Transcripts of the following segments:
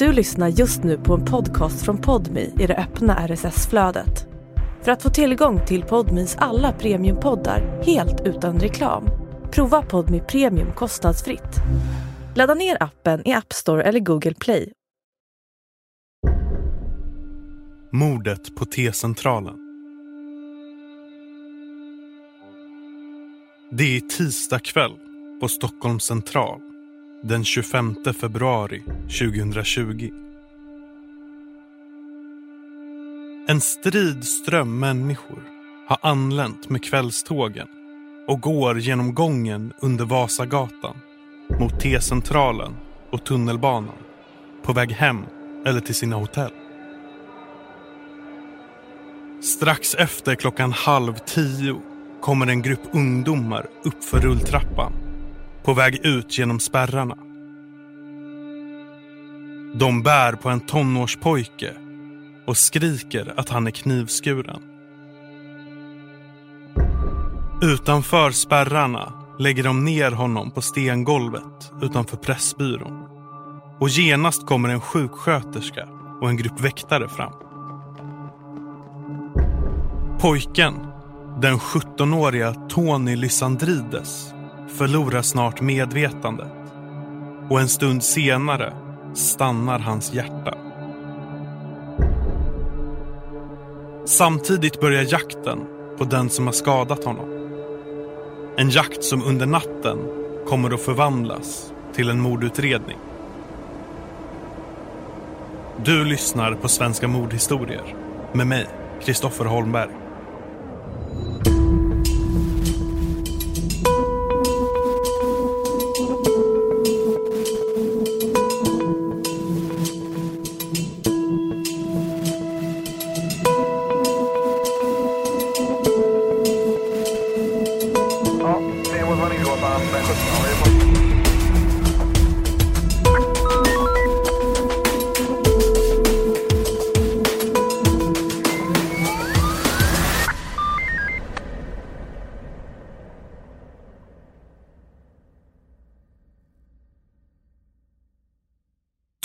Du lyssnar just nu på en podcast från Podmi i det öppna RSS-flödet. För att få tillgång till Podmis alla premiumpoddar helt utan reklam, prova Podmi Premium kostnadsfritt. Ladda ner appen i App Store eller Google Play. Mordet på T-centralen. Det är tisdag kväll på Stockholms central den 25 februari 2020. En strid ström människor har anlänt med kvällstågen och går genom gången under Vasagatan mot T-centralen och tunnelbanan på väg hem eller till sina hotell. Strax efter klockan halv tio kommer en grupp ungdomar upp för rulltrappan på väg ut genom spärrarna. De bär på en tonårspojke och skriker att han är knivskuren. Utanför spärrarna lägger de ner honom på stengolvet utanför Pressbyrån. Och genast kommer en sjuksköterska och en grupp väktare fram. Pojken, den 17-åriga Tony Lysandrides, förlorar snart medvetandet. Och en stund senare stannar hans hjärta. Samtidigt börjar jakten på den som har skadat honom. En jakt som under natten kommer att förvandlas till en mordutredning. Du lyssnar på Svenska mordhistorier med mig, Kristoffer Holmberg.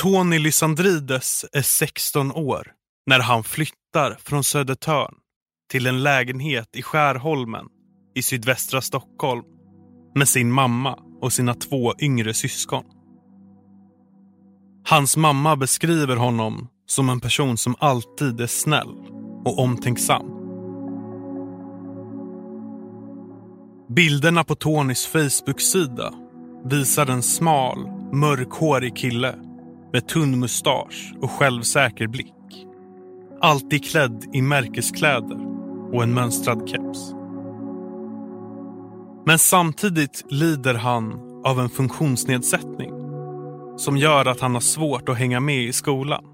Tony Lysandrides är 16 år när han flyttar från Södertörn till en lägenhet i Skärholmen i sydvästra Stockholm med sin mamma och sina två yngre syskon. Hans mamma beskriver honom som en person som alltid är snäll och omtänksam. Bilderna på Tonys Facebook-sida visar en smal, mörkhårig kille med tunn mustasch och självsäker blick. Alltid klädd i märkeskläder och en mönstrad keps. Men samtidigt lider han av en funktionsnedsättning som gör att han har svårt att hänga med i skolan.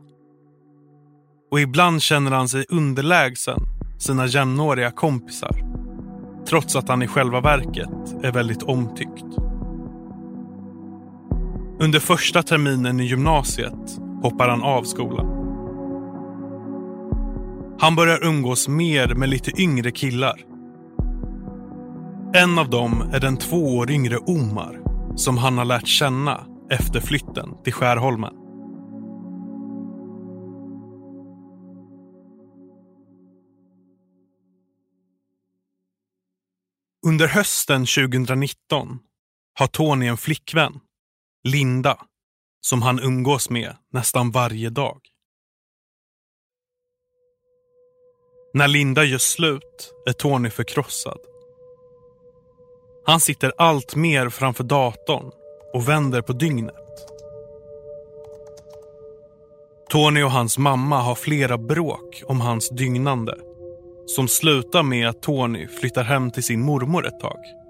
Och ibland känner han sig underlägsen sina jämnåriga kompisar trots att han i själva verket är väldigt omtyckt. Under första terminen i gymnasiet hoppar han av skolan. Han börjar umgås mer med lite yngre killar. En av dem är den två år yngre Omar som han har lärt känna efter flytten till Skärholmen. Under hösten 2019 har Tony en flickvän, Linda, som han umgås med nästan varje dag. När Linda gör slut är Tony förkrossad. Han sitter allt mer framför datorn och vänder på dygnet. Tony och hans mamma har flera bråk om hans dygnande som slutar med att Tony flyttar hem till sin mormor ett tag.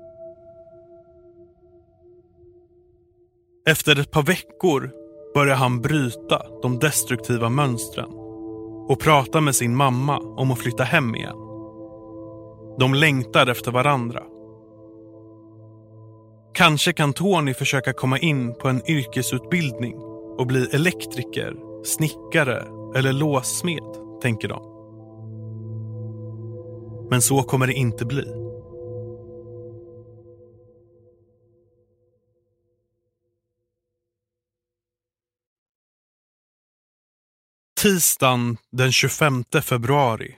Efter ett par veckor börjar han bryta de destruktiva mönstren och prata med sin mamma om att flytta hem igen. De längtar efter varandra. Kanske kan Tony försöka komma in på en yrkesutbildning och bli elektriker, snickare eller låssmed, tänker de. Men så kommer det inte bli. Tisdagen den 25 februari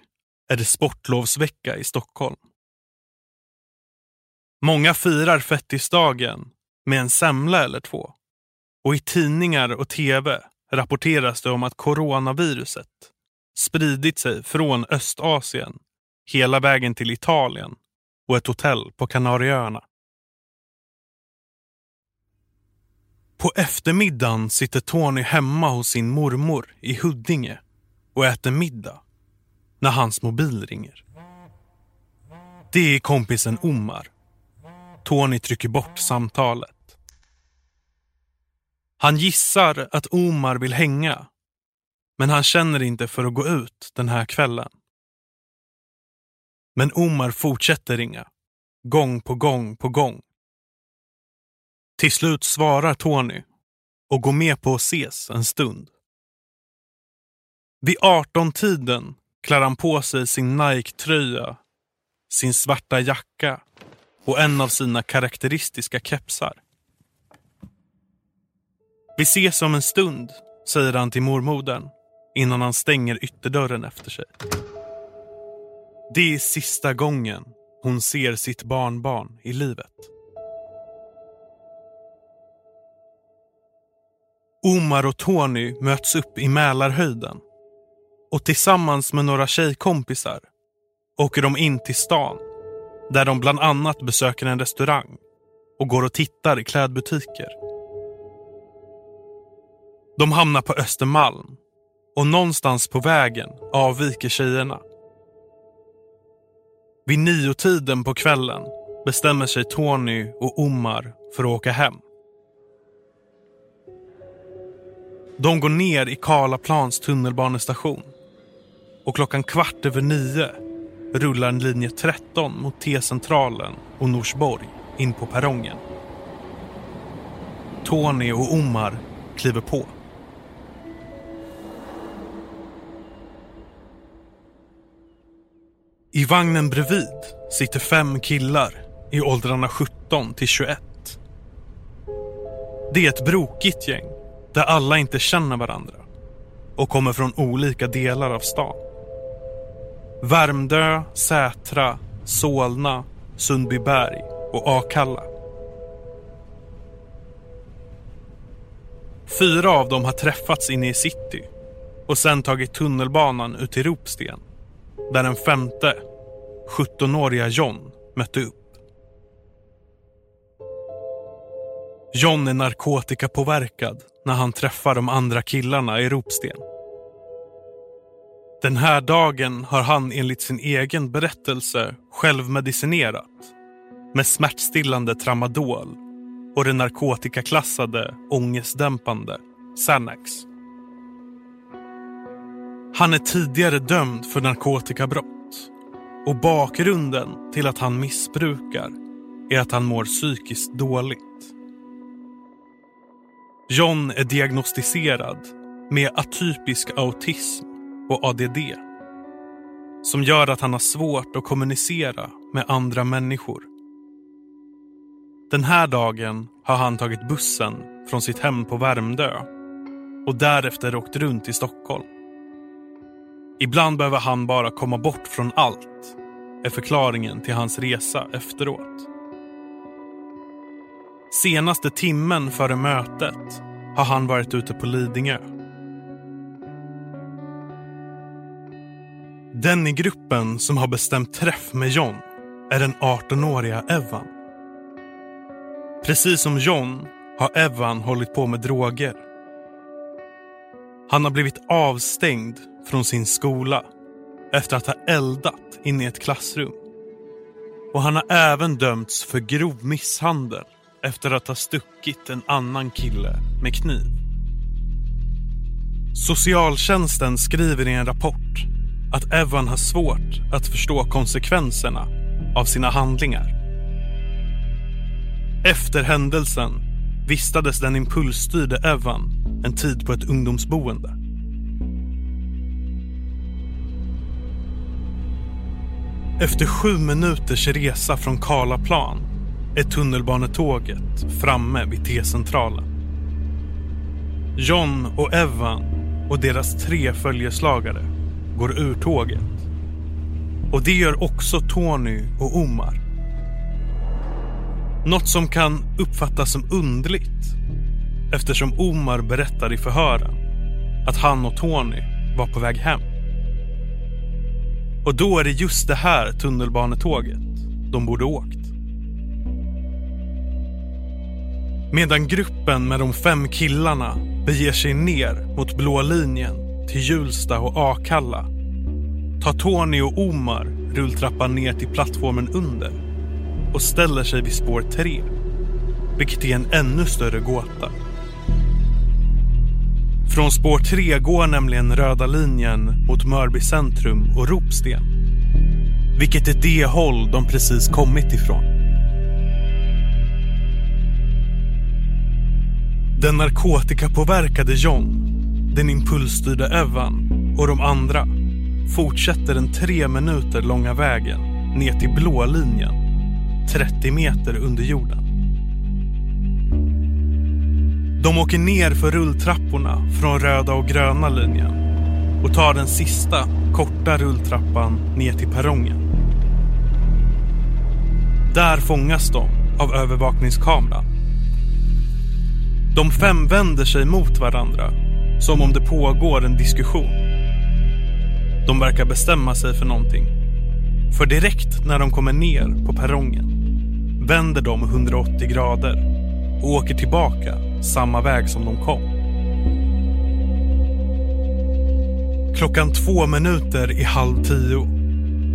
är det sportlovsvecka i Stockholm. Många firar fettisdagen med en semla eller två. Och i tidningar och tv rapporteras det om att coronaviruset spridit sig från Östasien hela vägen till Italien och ett hotell på Kanarieöarna. På eftermiddagen sitter Tony hemma hos sin mormor i Huddinge och äter middag när hans mobil ringer. Det är kompisen Omar. Tony trycker bort samtalet. Han gissar att Omar vill hänga men han känner inte för att gå ut den här kvällen. Men Omar fortsätter ringa. Gång på gång på gång. Till slut svarar Tony och går med på att ses en stund. Vid 18-tiden klär han på sig sin Nike-tröja, sin svarta jacka och en av sina karaktäristiska kepsar. Vi ses om en stund, säger han till mormodern innan han stänger ytterdörren efter sig. Det är sista gången hon ser sitt barnbarn i livet. Omar och Tony möts upp i Mälarhöjden och tillsammans med några tjejkompisar åker de in till stan där de bland annat besöker en restaurang och går och tittar i klädbutiker. De hamnar på Östermalm och någonstans på vägen avviker tjejerna. Vid niotiden på kvällen bestämmer sig Tony och Omar för att åka hem. De går ner i Karlaplans tunnelbanestation och klockan kvart över nio rullar en linje 13 mot T-centralen och Norsborg in på perrongen. Tony och Omar kliver på. I vagnen bredvid sitter fem killar i åldrarna 17 till 21. Det är ett brokigt gäng där alla inte känner varandra och kommer från olika delar av stan. Värmdö, Sätra, Solna, Sundbyberg och Akalla. Fyra av dem har träffats inne i city och sen tagit tunnelbanan ut till Ropsten där den femte, 17-åriga John, mötte upp. John är narkotikapåverkad när han träffar de andra killarna i Ropsten. Den här dagen har han enligt sin egen berättelse självmedicinerat med smärtstillande tramadol och det narkotikaklassade ångestdämpande Xanax. Han är tidigare dömd för narkotikabrott och bakgrunden till att han missbrukar är att han mår psykiskt dåligt. John är diagnostiserad med atypisk autism och ADD som gör att han har svårt att kommunicera med andra människor. Den här dagen har han tagit bussen från sitt hem på Värmdö och därefter åkt runt i Stockholm. Ibland behöver han bara komma bort från allt, är förklaringen till hans resa efteråt. Senaste timmen före mötet har han varit ute på Lidingö. Den i gruppen som har bestämt träff med John är den 18-åriga Evan. Precis som John har Evan hållit på med droger. Han har blivit avstängd från sin skola efter att ha eldat inne i ett klassrum. Och han har även dömts för grov misshandel efter att ha stuckit en annan kille med kniv. Socialtjänsten skriver i en rapport att Evan har svårt att förstå konsekvenserna av sina handlingar. Efter händelsen vistades den impulsstyrde Evan en tid på ett ungdomsboende. Efter sju minuters resa från Karlaplan är tunnelbanetåget framme vid T-centralen. John och Evan och deras tre följeslagare går ur tåget. Och det gör också Tony och Omar. Något som kan uppfattas som underligt eftersom Omar berättar i förhören att han och Tony var på väg hem. Och då är det just det här tunnelbanetåget de borde åkt. Medan gruppen med de fem killarna beger sig ner mot blå linjen till Hjulsta och Akalla tar Tony och Omar rulltrappan ner till plattformen under och ställer sig vid spår 3. Vilket är en ännu större gåta. Från spår 3 går nämligen röda linjen mot Mörby centrum och Ropsten. Vilket är det håll de precis kommit ifrån. Den narkotikapåverkade John, den impulsstyrda Evan och de andra fortsätter den tre minuter långa vägen ner till blå linjen, 30 meter under jorden. De åker ner för rulltrapporna från röda och gröna linjen och tar den sista korta rulltrappan ner till perrongen. Där fångas de av övervakningskameran. De fem vänder sig mot varandra som om det pågår en diskussion. De verkar bestämma sig för någonting. För direkt när de kommer ner på perrongen vänder de 180 grader och åker tillbaka samma väg som de kom. Klockan två minuter i halv tio,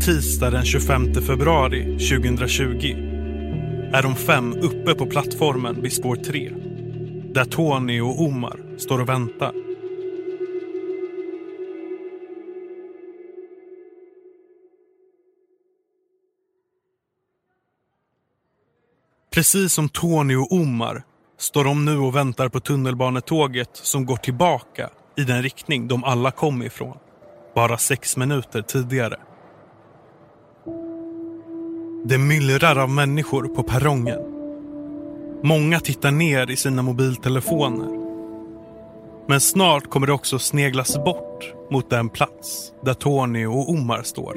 tisdag den 25 februari 2020, är de fem uppe på plattformen vid spår 3, där Tony och Omar står och väntar. Precis som Tony och Omar står de nu och väntar på tunnelbanetåget som går tillbaka i den riktning de alla kom ifrån. Bara sex minuter tidigare. Det myllrar av människor på perrongen. Många tittar ner i sina mobiltelefoner. Men snart kommer det också sneglas bort mot den plats där Tony och Omar står.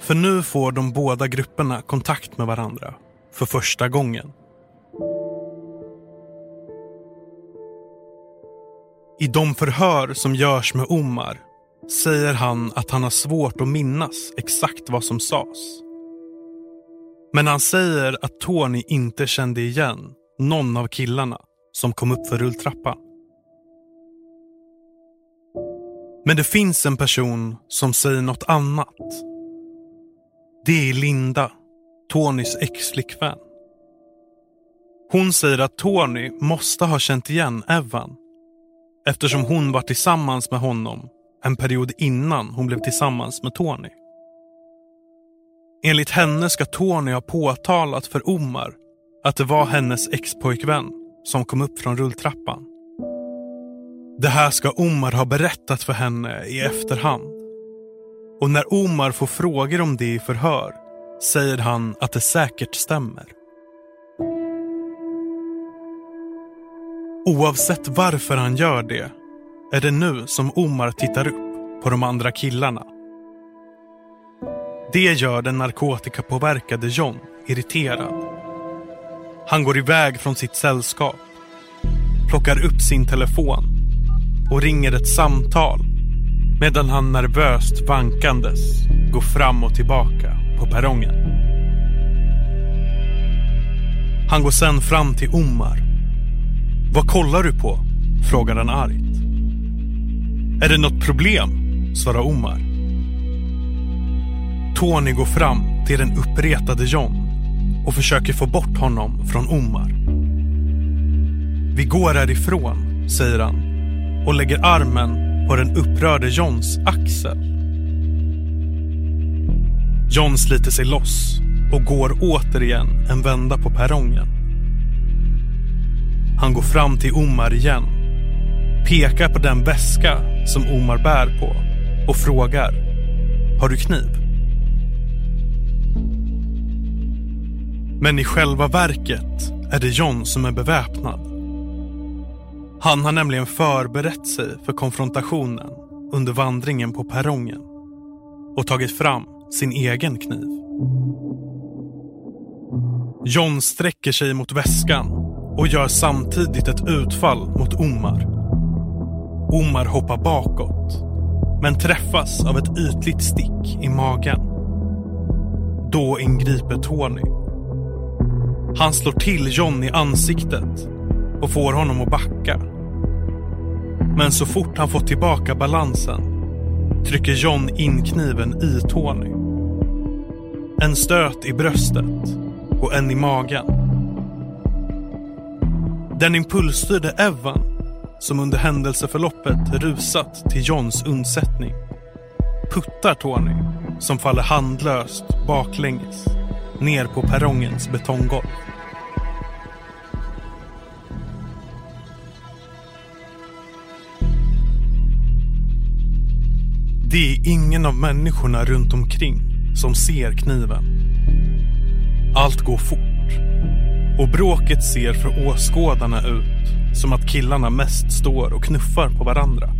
För nu får de båda grupperna kontakt med varandra för första gången. I de förhör som görs med Omar säger han att han har svårt att minnas exakt vad som sades. Men han säger att Tony inte kände igen någon av killarna som kom upp för rulltrappan. Men det finns en person som säger något annat. Det är Linda, Tonys exflickvän. Hon säger att Tony måste ha känt igen Evan eftersom hon var tillsammans med honom en period innan hon blev tillsammans med Tony. Enligt henne ska Tony ha påtalat för Omar att det var hennes expojkvän som kom upp från rulltrappan. Det här ska Omar ha berättat för henne i efterhand. Och när Omar får frågor om det i förhör säger han att det säkert stämmer. Oavsett varför han gör det är det nu som Omar tittar upp på de andra killarna. Det gör den narkotikapåverkade John irriterad. Han går iväg från sitt sällskap, plockar upp sin telefon och ringer ett samtal medan han nervöst vankandes går fram och tillbaka på perrongen. Han går sen fram till Omar vad kollar du på? frågar han argt. Är det något problem? svarar Omar. Tony går fram till den uppretade John och försöker få bort honom från Omar. Vi går härifrån, säger han och lägger armen på den upprörde Johns axel. John sliter sig loss och går återigen en vända på perrongen. Han går fram till Omar igen. Pekar på den väska som Omar bär på och frågar. Har du kniv? Men i själva verket är det John som är beväpnad. Han har nämligen förberett sig för konfrontationen under vandringen på perrongen och tagit fram sin egen kniv. John sträcker sig mot väskan och gör samtidigt ett utfall mot Omar. Omar hoppar bakåt men träffas av ett ytligt stick i magen. Då ingriper Tony. Han slår till John i ansiktet och får honom att backa. Men så fort han fått tillbaka balansen trycker John in kniven i Tony. En stöt i bröstet och en i magen. Den impulsstyrde Evan, som under händelseförloppet rusat till Johns undsättning, puttar Tony, som faller handlöst baklänges, ner på perrongens betonggolv. Det är ingen av människorna runt omkring som ser kniven. Allt går fort och bråket ser för åskådarna ut som att killarna mest står och knuffar på varandra.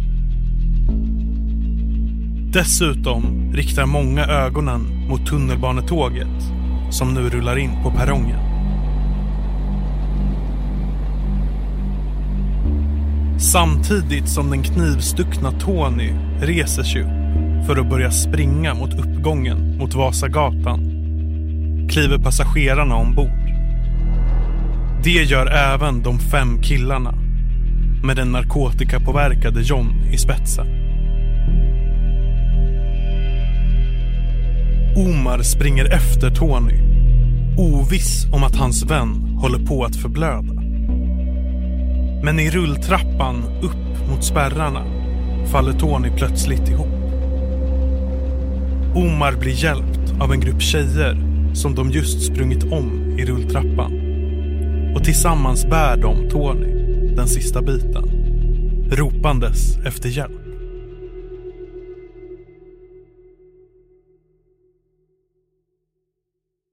Dessutom riktar många ögonen mot tunnelbanetåget som nu rullar in på perrongen. Samtidigt som den knivstuckna Tony reser sig upp för att börja springa mot uppgången mot Vasagatan kliver passagerarna ombord. Det gör även de fem killarna med den narkotikapåverkade John i spetsen. Omar springer efter Tony oviss om att hans vän håller på att förblöda. Men i rulltrappan upp mot spärrarna faller Tony plötsligt ihop. Omar blir hjälpt av en grupp tjejer som de just sprungit om i rulltrappan. Och tillsammans bär de Tony den sista biten, ropandes efter hjälp.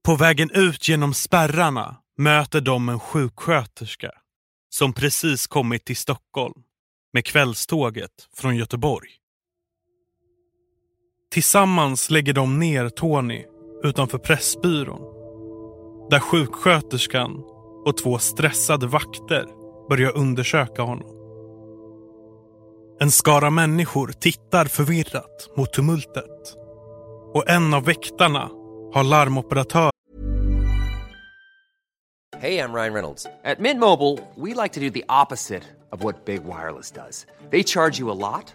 På vägen ut genom spärrarna möter de en sjuksköterska som precis kommit till Stockholm med kvällståget från Göteborg. Tillsammans lägger de ner Tony utanför Pressbyrån där sjuksköterskan och två stressade vakter börjar undersöka honom. En skara människor tittar förvirrat mot tumultet och en av väktarna har larmoperatör Hej, jag Ryan Reynolds. På Mint Mobile, we like to do the opposite of what Big Wireless does. They charge you a lot,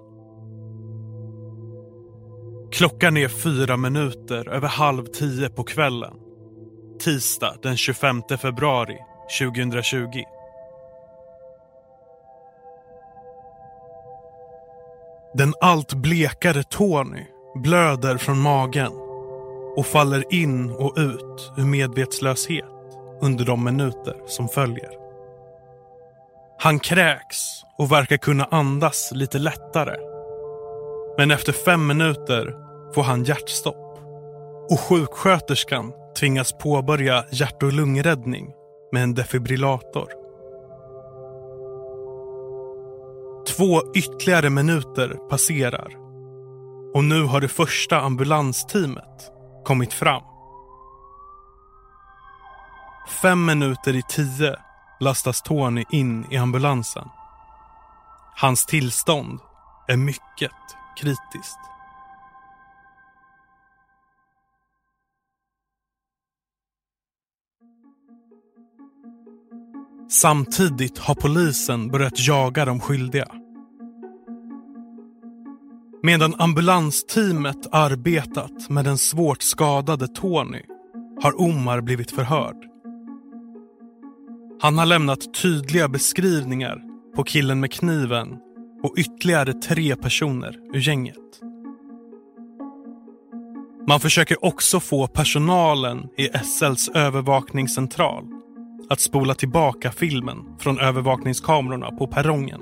Klockan är fyra minuter över halv tio på kvällen. Tisdag den 25 februari 2020. Den allt blekare Tony blöder från magen och faller in och ut ur medvetslöshet under de minuter som följer. Han kräks och verkar kunna andas lite lättare. Men efter fem minuter får han hjärtstopp och sjuksköterskan tvingas påbörja hjärt och lungräddning med en defibrillator. Två ytterligare minuter passerar och nu har det första ambulansteamet kommit fram. Fem minuter i tio lastas Tony in i ambulansen. Hans tillstånd är mycket kritiskt. Samtidigt har polisen börjat jaga de skyldiga. Medan ambulansteamet arbetat med den svårt skadade Tony har Omar blivit förhörd. Han har lämnat tydliga beskrivningar på killen med kniven och ytterligare tre personer ur gänget. Man försöker också få personalen i SLs övervakningscentral att spola tillbaka filmen från övervakningskamerorna på perrongen.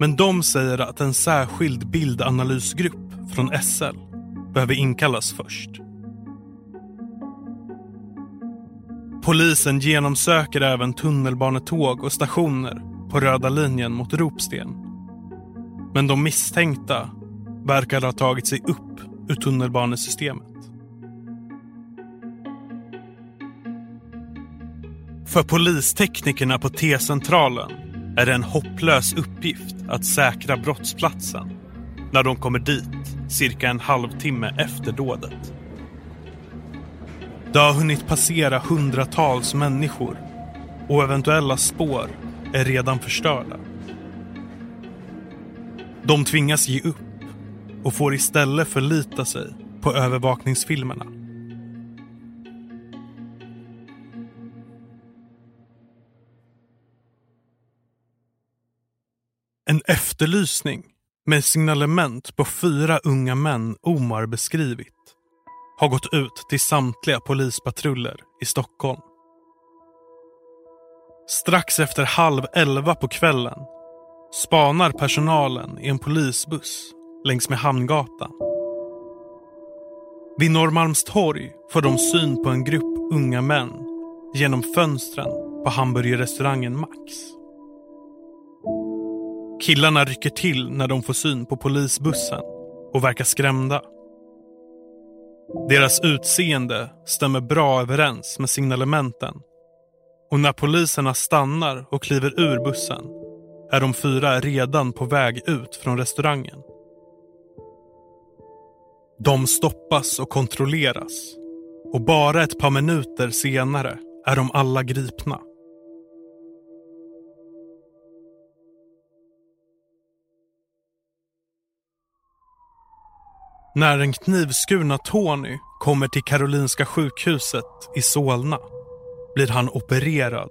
Men de säger att en särskild bildanalysgrupp från SL behöver inkallas först. Polisen genomsöker även tunnelbanetåg och stationer på röda linjen mot Ropsten. Men de misstänkta verkar ha tagit sig upp ur tunnelbanesystemet. För polisteknikerna på T-centralen är det en hopplös uppgift att säkra brottsplatsen när de kommer dit cirka en halvtimme efter dådet. Det har hunnit passera hundratals människor och eventuella spår är redan förstörda. De tvingas ge upp och får istället förlita sig på övervakningsfilmerna. Efterlysning med signalement på fyra unga män Omar beskrivit har gått ut till samtliga polispatruller i Stockholm. Strax efter halv elva på kvällen spanar personalen i en polisbuss längs med Hamngatan. Vid Norrmalmstorg får de syn på en grupp unga män genom fönstren på hamburgerrestaurangen Max. Killarna rycker till när de får syn på polisbussen och verkar skrämda. Deras utseende stämmer bra överens med signalementen. Och när poliserna stannar och kliver ur bussen är de fyra redan på väg ut från restaurangen. De stoppas och kontrolleras och bara ett par minuter senare är de alla gripna. När den knivskurna Tony kommer till Karolinska sjukhuset i Solna blir han opererad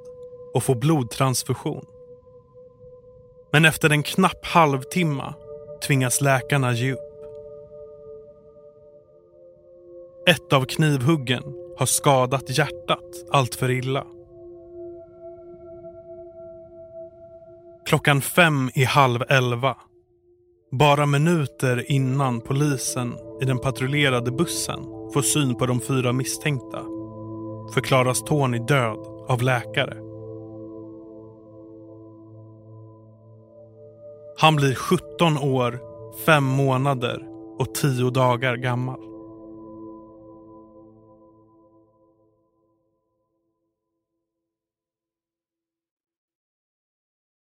och får blodtransfusion. Men efter en knapp halvtimme tvingas läkarna ge upp. Ett av knivhuggen har skadat hjärtat allt för illa. Klockan fem i halv elva bara minuter innan polisen i den patrullerade bussen får syn på de fyra misstänkta förklaras Tony död av läkare. Han blir 17 år, 5 månader och 10 dagar gammal.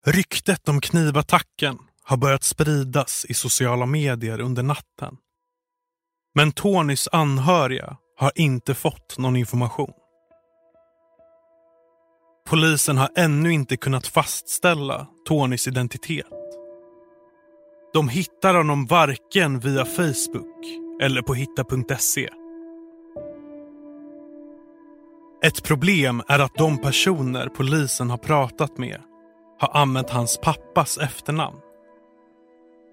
Ryktet om knivattacken har börjat spridas i sociala medier under natten. Men Tonys anhöriga har inte fått någon information. Polisen har ännu inte kunnat fastställa Tonys identitet. De hittar honom varken via Facebook eller på hitta.se. Ett problem är att de personer polisen har pratat med har använt hans pappas efternamn.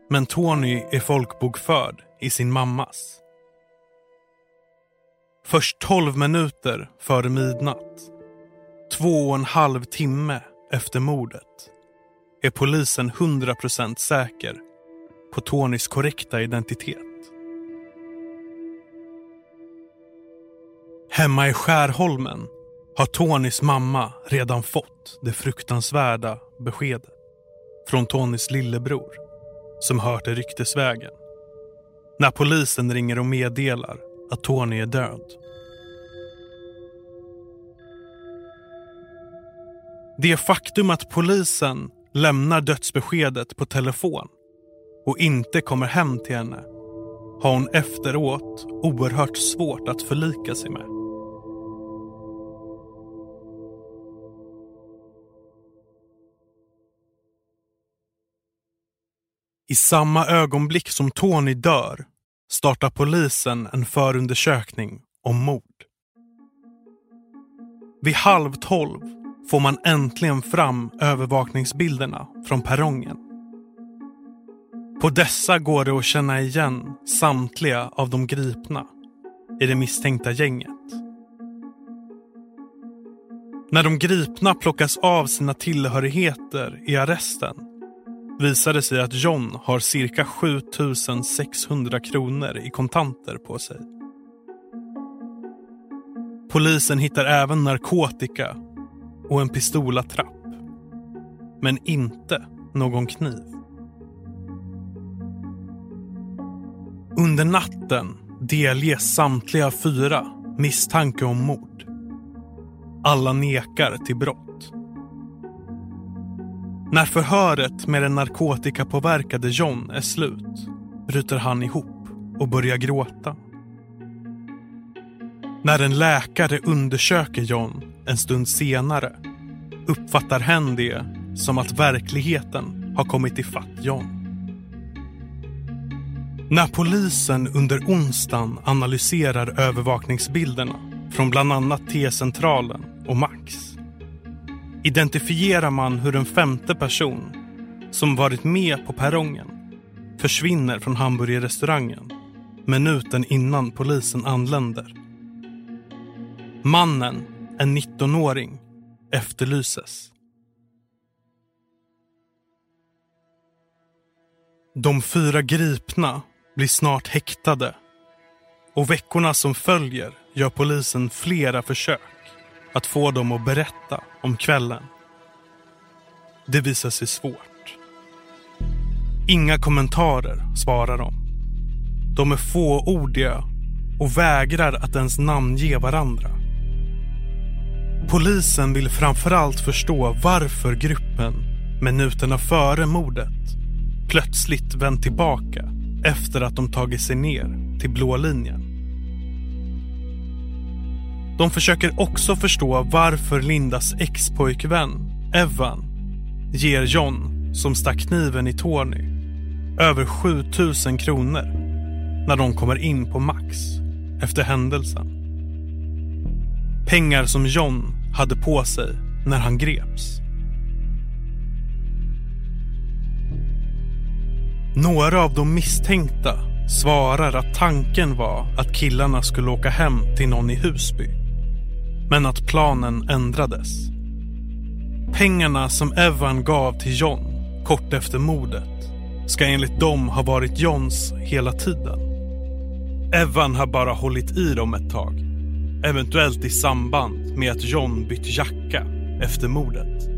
Men Tony är folkbokförd i sin mammas. Först 12 minuter före midnatt, två och en halv timme efter mordet, är polisen 100% säker på Tonys korrekta identitet. Hemma i Skärholmen har Tonys mamma redan fått det fruktansvärda beskedet från Tonys lillebror som hört det ryktesvägen. När polisen ringer och meddelar att Tony är död. Det faktum att polisen lämnar dödsbeskedet på telefon och inte kommer hem till henne har hon efteråt oerhört svårt att förlika sig med. I samma ögonblick som Tony dör startar polisen en förundersökning om mord. Vid halv tolv får man äntligen fram övervakningsbilderna från perrongen. På dessa går det att känna igen samtliga av de gripna i det misstänkta gänget. När de gripna plockas av sina tillhörigheter i arresten visar det sig att John har cirka 7600 kronor i kontanter på sig. Polisen hittar även narkotika och en pistolattrapp. Men inte någon kniv. Under natten delges samtliga fyra misstanke om mord. Alla nekar till brott. När förhöret med den narkotikapåverkade John är slut bryter han ihop och börjar gråta. När en läkare undersöker John en stund senare uppfattar hen det som att verkligheten har kommit ifatt John. När polisen under onsdagen analyserar övervakningsbilderna från bland annat T-centralen och Max identifierar man hur en femte person som varit med på perrongen försvinner från hamburgerrestaurangen minuten innan polisen anländer. Mannen, en 19-åring, efterlyses. De fyra gripna blir snart häktade och veckorna som följer gör polisen flera försök att få dem att berätta om kvällen. Det visar sig svårt. Inga kommentarer svarar de. De är fåordiga och vägrar att ens namnge varandra. Polisen vill framförallt förstå varför gruppen minuterna före mordet plötsligt vänt tillbaka efter att de tagit sig ner till blå linjen. De försöker också förstå varför Lindas expojkvän Evan ger John, som stack kniven i Tony, över 7000 kronor när de kommer in på Max efter händelsen. Pengar som John hade på sig när han greps. Några av de misstänkta svarar att tanken var att killarna skulle åka hem till någon i Husby. Men att planen ändrades. Pengarna som Evan gav till John kort efter mordet ska enligt dem ha varit Johns hela tiden. Evan har bara hållit i dem ett tag. Eventuellt i samband med att John bytt jacka efter mordet.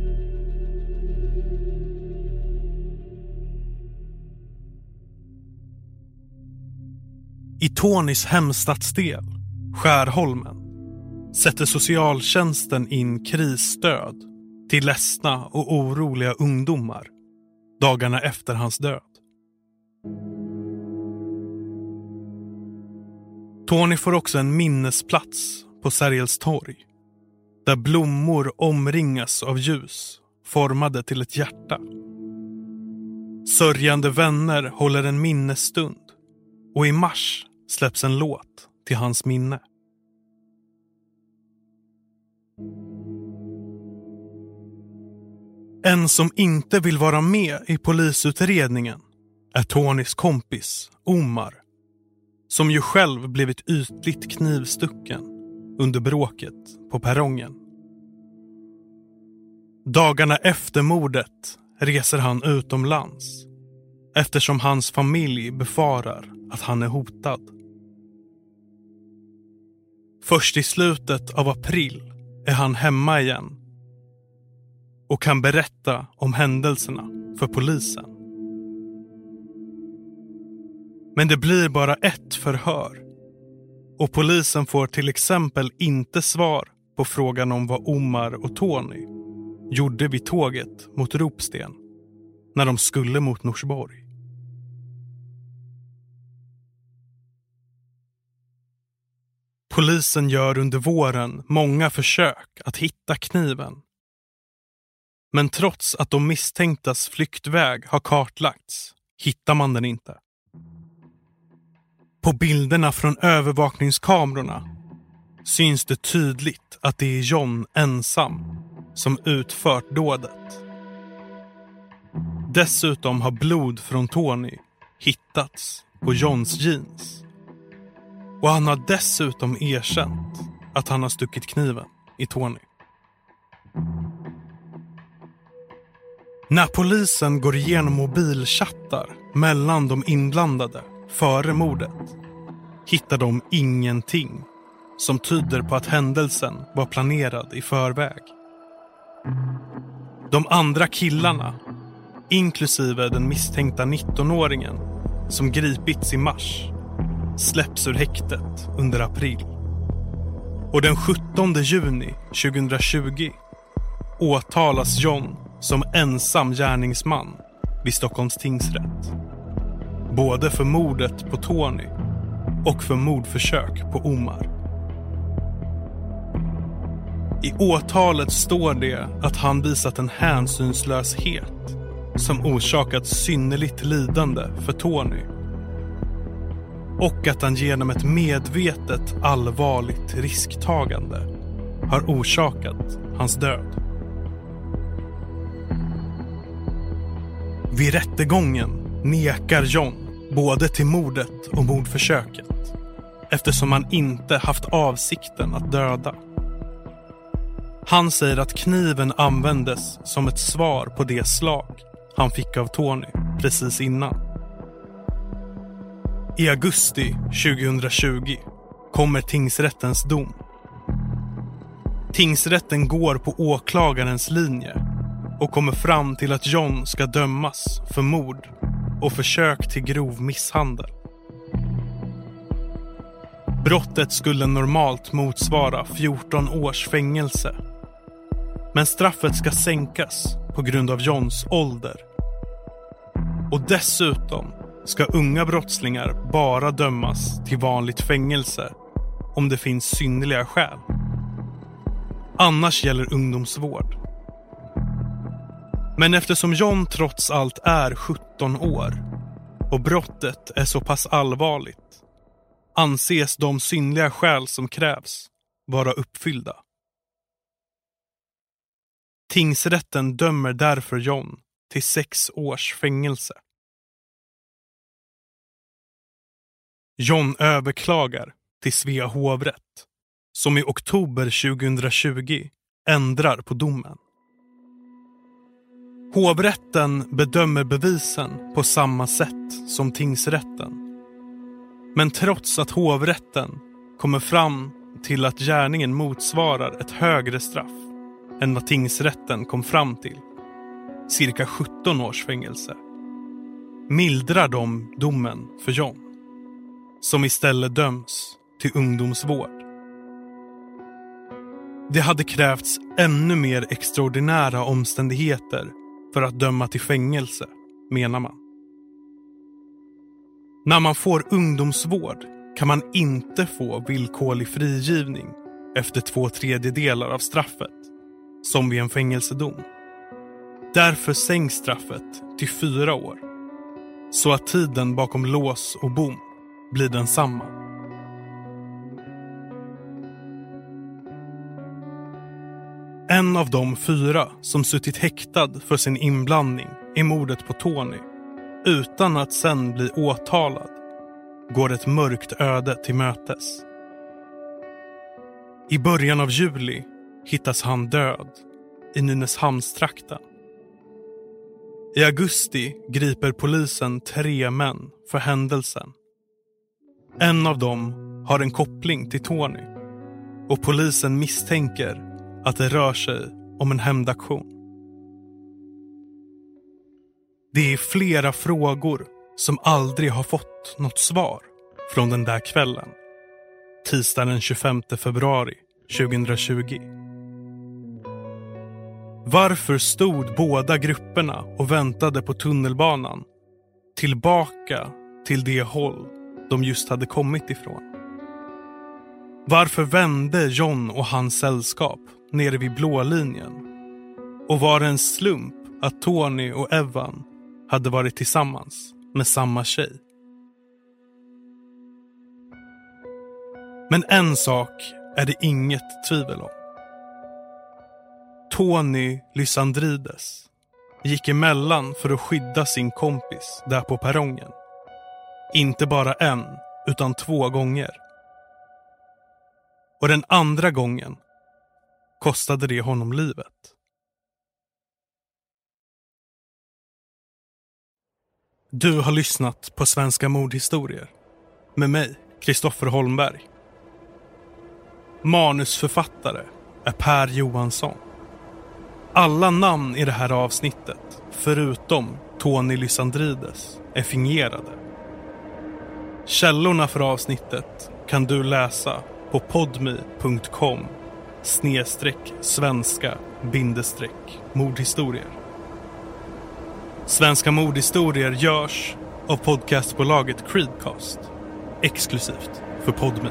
I Tonys hemstadsdel, Skärholmen, sätter socialtjänsten in krisstöd till ledsna och oroliga ungdomar dagarna efter hans död. Tony får också en minnesplats på Sergels torg där blommor omringas av ljus formade till ett hjärta. Sörjande vänner håller en minnesstund och i mars släpps en låt till hans minne. En som inte vill vara med i polisutredningen är Tonys kompis Omar. Som ju själv blivit ytligt knivstucken under bråket på perrongen. Dagarna efter mordet reser han utomlands eftersom hans familj befarar att han är hotad. Först i slutet av april är han hemma igen och kan berätta om händelserna för polisen. Men det blir bara ett förhör och polisen får till exempel inte svar på frågan om vad Omar och Tony gjorde vid tåget mot Ropsten när de skulle mot Norsborg. Polisen gör under våren många försök att hitta kniven. Men trots att de misstänktas flyktväg har kartlagts hittar man den inte. På bilderna från övervakningskamerorna syns det tydligt att det är John ensam som utfört dådet. Dessutom har blod från Tony hittats på Johns jeans. Och han har dessutom erkänt att han har stuckit kniven i Tony. När polisen går igenom mobilchattar mellan de inblandade före mordet hittar de ingenting som tyder på att händelsen var planerad i förväg. De andra killarna, inklusive den misstänkta 19-åringen som gripits i mars, släpps ur häktet under april. Och den 17 juni 2020 åtalas John som ensam gärningsman vid Stockholms tingsrätt. Både för mordet på Tony och för mordförsök på Omar. I åtalet står det att han visat en hänsynslöshet som orsakat synnerligt lidande för Tony. Och att han genom ett medvetet allvarligt risktagande har orsakat hans död. Vid rättegången nekar John både till mordet och mordförsöket eftersom han inte haft avsikten att döda. Han säger att kniven användes som ett svar på det slag han fick av Tony precis innan. I augusti 2020 kommer tingsrättens dom. Tingsrätten går på åklagarens linje och kommer fram till att John ska dömas för mord och försök till grov misshandel. Brottet skulle normalt motsvara 14 års fängelse. Men straffet ska sänkas på grund av Johns ålder. Och dessutom ska unga brottslingar bara dömas till vanligt fängelse om det finns synnerliga skäl. Annars gäller ungdomsvård. Men eftersom John trots allt är 17 år och brottet är så pass allvarligt anses de synliga skäl som krävs vara uppfyllda. Tingsrätten dömer därför John till sex års fängelse. John överklagar till Svea hovrätt som i oktober 2020 ändrar på domen. Hovrätten bedömer bevisen på samma sätt som tingsrätten. Men trots att hovrätten kommer fram till att gärningen motsvarar ett högre straff än vad tingsrätten kom fram till, cirka 17 års fängelse, mildrar de domen för John, som istället döms till ungdomsvård. Det hade krävts ännu mer extraordinära omständigheter för att döma till fängelse, menar man. När man får ungdomsvård kan man inte få villkorlig frigivning efter två tredjedelar av straffet, som vid en fängelsedom. Därför sänks straffet till fyra år, så att tiden bakom lås och bom blir densamma. En av de fyra som suttit häktad för sin inblandning i mordet på Tony utan att sen bli åtalad går ett mörkt öde till mötes. I början av juli hittas han död i Nynäshamnstrakten. I augusti griper polisen tre män för händelsen. En av dem har en koppling till Tony och polisen misstänker att det rör sig om en hämndaktion. Det är flera frågor som aldrig har fått något svar från den där kvällen. Tisdagen den 25 februari 2020. Varför stod båda grupperna och väntade på tunnelbanan tillbaka till det håll de just hade kommit ifrån? Varför vände John och hans sällskap nere vid blå linjen? Och var det en slump att Tony och Evan hade varit tillsammans med samma tjej? Men en sak är det inget tvivel om. Tony Lysandrides gick emellan för att skydda sin kompis där på perrongen inte bara en, utan två gånger. Och den andra gången kostade det honom livet. Du har lyssnat på Svenska mordhistorier med mig, Kristoffer Holmberg. Manusförfattare är Per Johansson. Alla namn i det här avsnittet, förutom Tony Lysandrides, är fingerade. Källorna för avsnittet kan du läsa på podmi.com snedstreck svenska bindestreck mordhistorier. Svenska mordhistorier görs av podcastbolaget Creedcast exklusivt för Podmi.